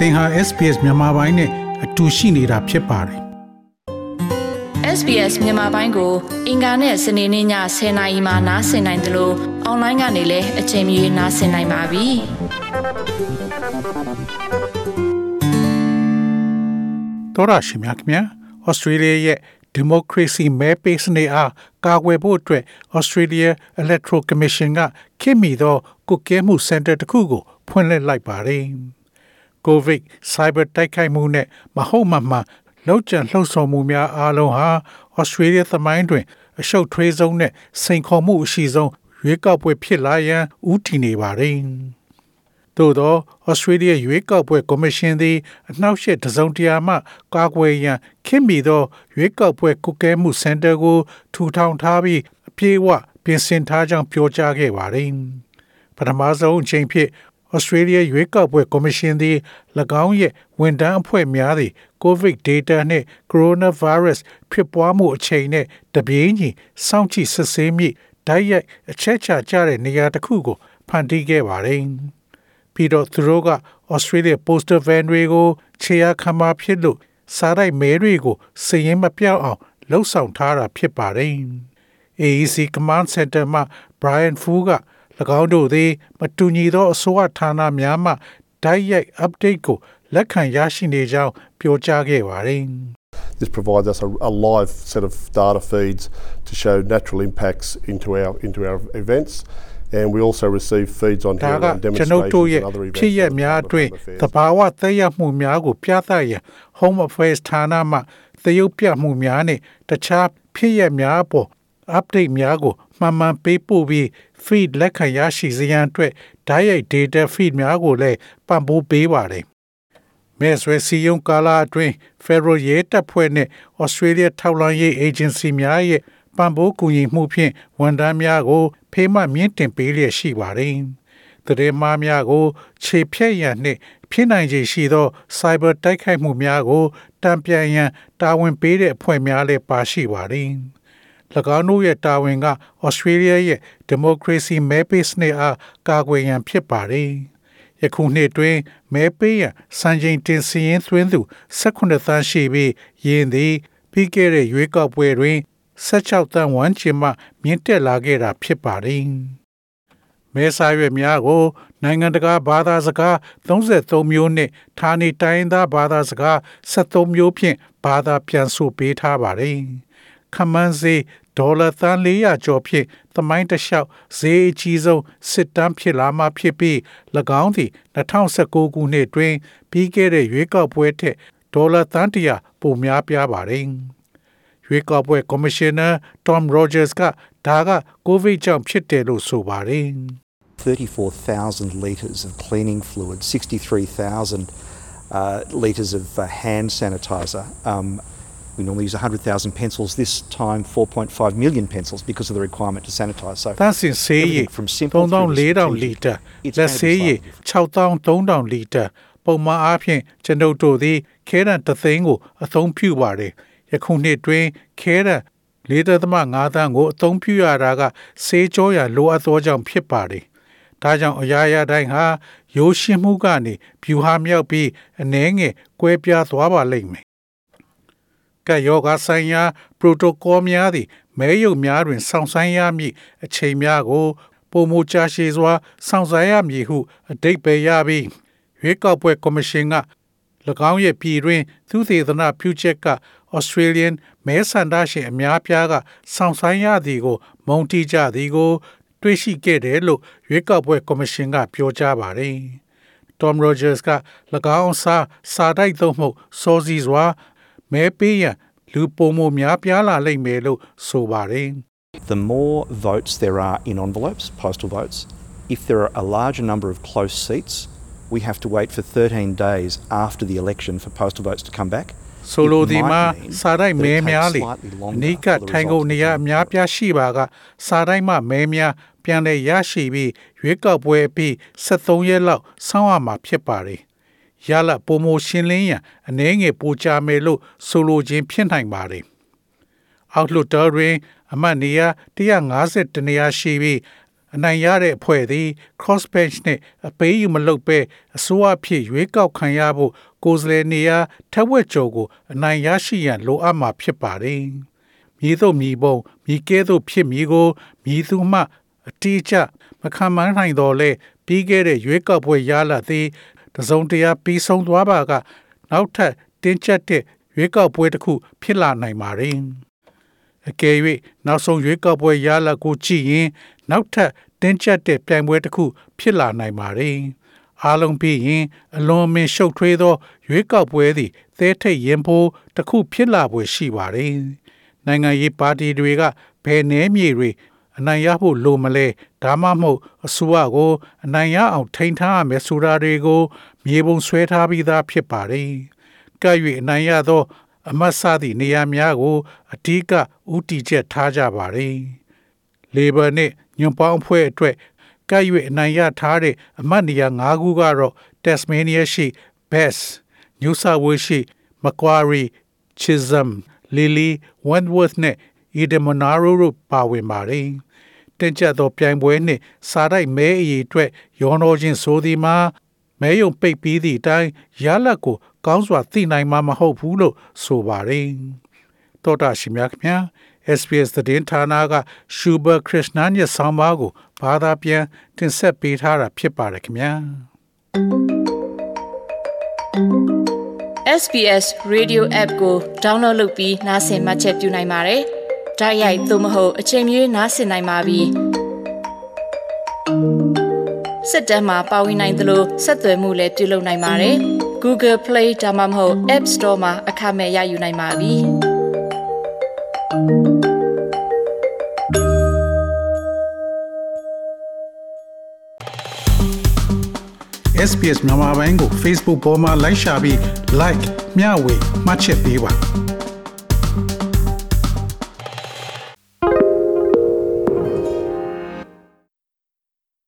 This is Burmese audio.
သင်ဟာ SPS မြန်မာပိုင်းနဲ့အတူရှိနေတာဖြစ်ပါတယ် SBS မြန်မာပိုင်းကို အင်ကာနဲ့စနေနေ့ည10:00နာရီမှနားဆင်နိုင်တယ်လို့အွန်လိုင်းကနေလည်းအချိန်မီနားဆင်နိုင်ပါပြီ။တော်ရရှိမြခင်ဗျာဩစတြေးလျရဲ့ဒီမိုကရေစီမဲပေးစနစ်အားကာကွယ်ဖို့အတွက် Australia Electoral Commission ကခင်မီသောကုကဲမှုစင်တာတစ်ခုကိုဖွင့်လှစ်လိုက်ပါတယ်။ COVID Cyber တိုက်ခိုက်မှုနဲ့မဟုတ်မှမှလောက်ကျန်လှုပ်ဆော်မှုများအားလုံးဟာ Australia သမိုင်းတွင် အရှုပ်ထွေးဆုံးနဲ့စိန်ခေါ်မှုအရှိဆုံးရွေးကောက်ပွဲဖြစ်လာရန်ဦးတည်နေပါတယ်။သို့သောဩစတြေးလျရွေးကောက်ပွဲကော်မရှင်သည်အနှောက်အယှက်တစုံတရာမှကာကွယ်ရန်ခင်မီသောရွေးကောက်ပွဲကုကဲမှုစင်တာကို ထူထောင်ထားပြီးအပြေးအဝပြင်ဆင်ထားကြောင်းပြောကြားခဲ့ပါတယ်။ပထမဆုံးအချိန်ဖြစ် ဩစတြေးလျရွေးကောက်ပွဲကော်မရှင်သည်၎င်းရဲ့ဝန်ထမ်းအဖွဲ့များသည့် COVID data နှင့် coronavirus ဖြစ်ပွားမှုအချိန်နဲ့တပြေးညီစောင့်ကြည့်စစ်ဆေးမိဓာတ်ရိုက်အချက်ချကြတဲ့နေရာတစ်ခုကိုဖန်တီးခဲ့ပါတယ်။ပြီးတော့သူတို့က Australia Postal Van တွေကိုခြေရာခံမှာဖြစ်လို့စားရိုက်မဲတွေကိုစည်ရင်မပြောက်အောင်လှုပ်ဆောင်ထားတာဖြစ်ပါတယ်။ AEC Command Center မှ Brian Fu က၎ င်းတို့သည် မတူညီသောအစိုးရဌာနများမှဓာတ်ရိုက် update ကိုလက်ခံရရှိနေကြောင်းပြောကြားခဲ့ပါတယ်။ This provides us a, a, live set of data feeds to show natural impacts into our into our events. And we also receive feeds on here on demonstrations and other events. ဖြစ်ရများအတွင်းတဘာဝသက်ရောက်မှုများကိုပြသရန် Home Affairs ဌာနမှသရုပ်ပြမှုများနဲ့တခြားဖြစ်ရများပေါ် update များကို မှန်မှန်ပေးပို့ပြီး feed လက်ခံရရှိစေရန်အတွက်ဓာတ်ရိုက် data feed များကိုလည်းပံ့ပိုးပေးပါတယ်။မဲဆွဲစီယုံကာလာအတွင်း Federal ရဲတပ်ဖွဲ့နဲ့ Australia ထောက်လှမ်းရေး agency များရဲ့ပံ့ပိုးကူညီမှုဖြင့်ဝန်ထမ်းများကို ဖေးမှမြင့်တင်ပေးလျက်ရှိပါတယ်။တရေမားများကို ခြေဖြတ်ရန်နှင့်ဖြစ်နိုင်ခြေရှိသော cyber တိုက်ခိုက်မှုများကိုတံပြန်ရန်တာဝန်ပေးတဲ့အဖွဲ့များလည်းပါရှိပါတယ်။၎ င်းတို့ရဲ့တာဝန်ကဩစတြေးလျရဲ့ဒီမိုကရေစီမဲပေးစနစ်အားကာကွယ်ရန်ဖြစ်ပါတယ်။ယခုနှစ်တွင်မဲပေးရန်စံချိန်တင်စီရင်သွင်းသူ18သန်းရှိပြီးယင်းသည်ပြီးခဲ့တဲ့ရွေးကောက်ပွဲတွင်16သန်းဝန်းကျင်မှမြင့်တက်လာခဲ့တာဖြစ်ပါတယ်။မဲဆာရွက်များကို နိုင်ငံတကာဘာသာစကား33မျိုးနဲ့ဌာနေတိုင်းသားဘာသာစကား73မျိုးဖြင့်ဘာသာပြန်ဆိုပေးထားပါတယ်။ ခမန်းစေဒေါ်လာသန်း400ကျော်ဖြင့်သမိုင်းတလျှောက်ဈေးအကြီးဆုံးစစ်တမ်းဖြစ်လာမှဖြစ်ပြီး၎င်းသည်2019ခုနှစ်တွင်ပြီးခဲ့တဲ့ရွေးကောက်ပွဲထက်ဒေါ်လာသန်း100ပိုများပြားပါတယ်။ရွေးကောက်ပွဲကော်မရှင်နာ Tom Rogers ကဒါကကိုဗစ်ကြောင့်ဖြစ်တယ်လို့ဆိုပါတယ်။34,000 litres of cleaning fluid, 63,000 uh, litres of uh, hand sanitizer, um, We normally use 100,000 pencils. This time, 4.5 million pencils because of the requirement to sanitise. So တန်းစင်ဆေးရည်3400လီတာလက်ဆေးရည်6300လီတာပုံမှန်အားဖြင့်ကျွန်ုပ်တို့သည်ခဲရန်တသိန်းကိုအသုံးပြုပါတယ်ယခုနှစ်တွင်ခဲရန်၄.၅သန်းကိုအသုံးပြုရတာကဆေးကြောရလိုအပ်သောကြောင့်ဖြစ်ပါတယ်ဒါကြောင့်အရာရာတိုင်းဟာရိုးရှင်းမှုကနေဖြူဟာမြောက်ပြီးအနှဲငယ်ကွဲပြားသွားပါလိမ့်မယ် ကပ်ယောဂဆိုင်ရာ ပရိုတိုကောများသည်မဲရုပ်များတွင်စောင့်ဆိုင်ရမည့်အချိန်များကိုပုံမချရှည်စွာစောင့်ဆိုင်ရမည်ဟုအတိတ်ပဲရပြီးရွေးကောက်ပွဲကော်မရှင်က၎င်းရဲ့ပြည်တွင်သူသေသနာပြုချက်က Australian မဲဆန္ဒရှင်အများပြားကစောင့်ဆိုင်ရသည်ကို မုံတီးကြသည်ကို တွေ့ရှိခဲ့တယ်လို့ရွေးကောက်ပွဲကော်မရှင်ကပြောကြားပါတယ်။ Tom Rogers က၎င်းစားစာတိုက်သုံးမှုစောစီစွာ မဲပေးရန်လူပုံမများပြားလာလိမ့်မယ်လို့ဆိုပါတယ် The more votes there are in envelopes, postal votes, if there are a larger number of close seats, we have to wait for 13 days after the election for postal votes to come back. ဆိုလိုဒီမှာစာတိုက်မဲများလေအနိကထိုင်ကုန်နေရအများပြားရှိပါကစာတိုက်မှမဲများပြန်လည်ရရှိပြီးရွေးကောက်ပွဲအပြီး73ရက်လောက်ဆောင်းရမှာဖြစ်ပါတယ် ရလပုံမရှင်းလင်းရန်အနှဲငယ်ပိုချမယ်လို့ဆိုလိုခြင်းဖြစ်နိုင်ပါတယ်။အောက်လွတ်တော်တွင် အမတ်နေရာ150တနေရာရှိပြီးအနိုင်ရတဲ့အဖွဲ့သည် crossbench နှင့်အပေးယူမလုပ်ဘဲအစိုးရဖြစ်ရွေးကောက်ခံရဖို့ကိုယ်စားလှယ်နေရာထက်ဝက်ကျော်ကိုအနိုင်ရရှိရန်လိုအပ်မှာဖြစ်ပါတယ်။မြည်သို့မြည်ပုံမြည်ကဲသို့ဖြစ်မည်ကိုမြည်သူမှအတိအကျမခံမနိုင်တော့လဲပြီးခဲ့တဲ့ရွေးကောက်ပွဲရလာသည် တစုံတရာပြီးဆုံးသွားပါက နောက်ထပ်တင်းကျပ်တဲ့ရွေးကောက်ပွဲတစ်ခုဖြစ်လာနိုင်ပါတယ်။အကယ်၍နောက်ဆုံးရွေးကောက်ပွဲရလာကိုကြည့်ရင် နောက်ထပ်တင်းကျပ်တဲ့ပြိုင်ပွဲတစ်ခုဖြစ်လာနိုင်ပါတယ်။အားလုံးပြီးရင် အလွန်အမင်းရှုပ်ထွေးသောရွေးကောက်ပွဲသည်သဲထိတ်ရင်ဖိုးတစ်ခုဖြစ်လာပွဲရှိပါတယ်။နိုင်ငံရေးပါတီတွေကဘယ်နှဲမြေတွေ အနိုင်ရဖို့လိုမလဲဒါမှမဟုတ်အစိုးရကိုအနိုင်ရအောင်ထိန်းထားရမယ်ဆိုတာတွေကိုမြေပုံဆွဲထားပြီးသားဖြစ်ပါတယ်။ကဲ့၍အနိုင်ရသော အမတ်စသည့်နေရာများကိုအဓိကဥတီချက်ထားကြပါတယ်။ Labor နဲ့ညွန်ပေါင်းအဖွဲ့အတွက်ကဲ့၍အနိုင်ရထားတဲ့အမတ်နေရာ၅ခုကတော့ Tasmania ရှိ Bass New South Wales ရှိ Macquarie Chisholm Lily Wentworth နဲ့ Eden Monaro တို့ပါဝင်ပါတယ်။ တင်ကျပ်သောပြိုင်ပွဲနှင့်စာတိုက်မဲအရေးအတွက်ရောနှောခြင်းဆိုသည်မှာမဲယုံပိတ်ပြီးသည့်အတိုင်းရလက်ကို ကောင်းစွာသိနိုင်မှာမဟုတ်ဘူးလို့ဆိုပါတယ်။တောတာရှင်များခင်ဗျာ SBS သတင်းဌာနကရှူဘာခရစ်နာညဆောင်းပါးကိုဘာသာပြန်တင်ဆက်ပေးထားတာဖြစ်ပါတယ်ခင်ဗျာ SBS Radio App ကို download လုပ်ပြီးနားဆင်မှတ်ချက်ပြုနိုင်ပါတယ်။ ဒါရိုက်သို့မဟုတ်အချိန်မြေးနားဆင်နိုင်ပါပြီ။စစ်တမ်းမှာပါဝင်နိုင်သလိုဆက်သွယ်မှုလည်းပြုလုပ်နိုင်ပါတယ်။ Google Play ဒါမှမဟုတ် App Store မှာအခမဲ့ရယူနိုင်ပါပြီ။ SBS မြန်မာပိုင်းကို Facebook ပေါ်မှာ like ရှာပြီး like မျှဝေမှတ်ချက်ပေးပါ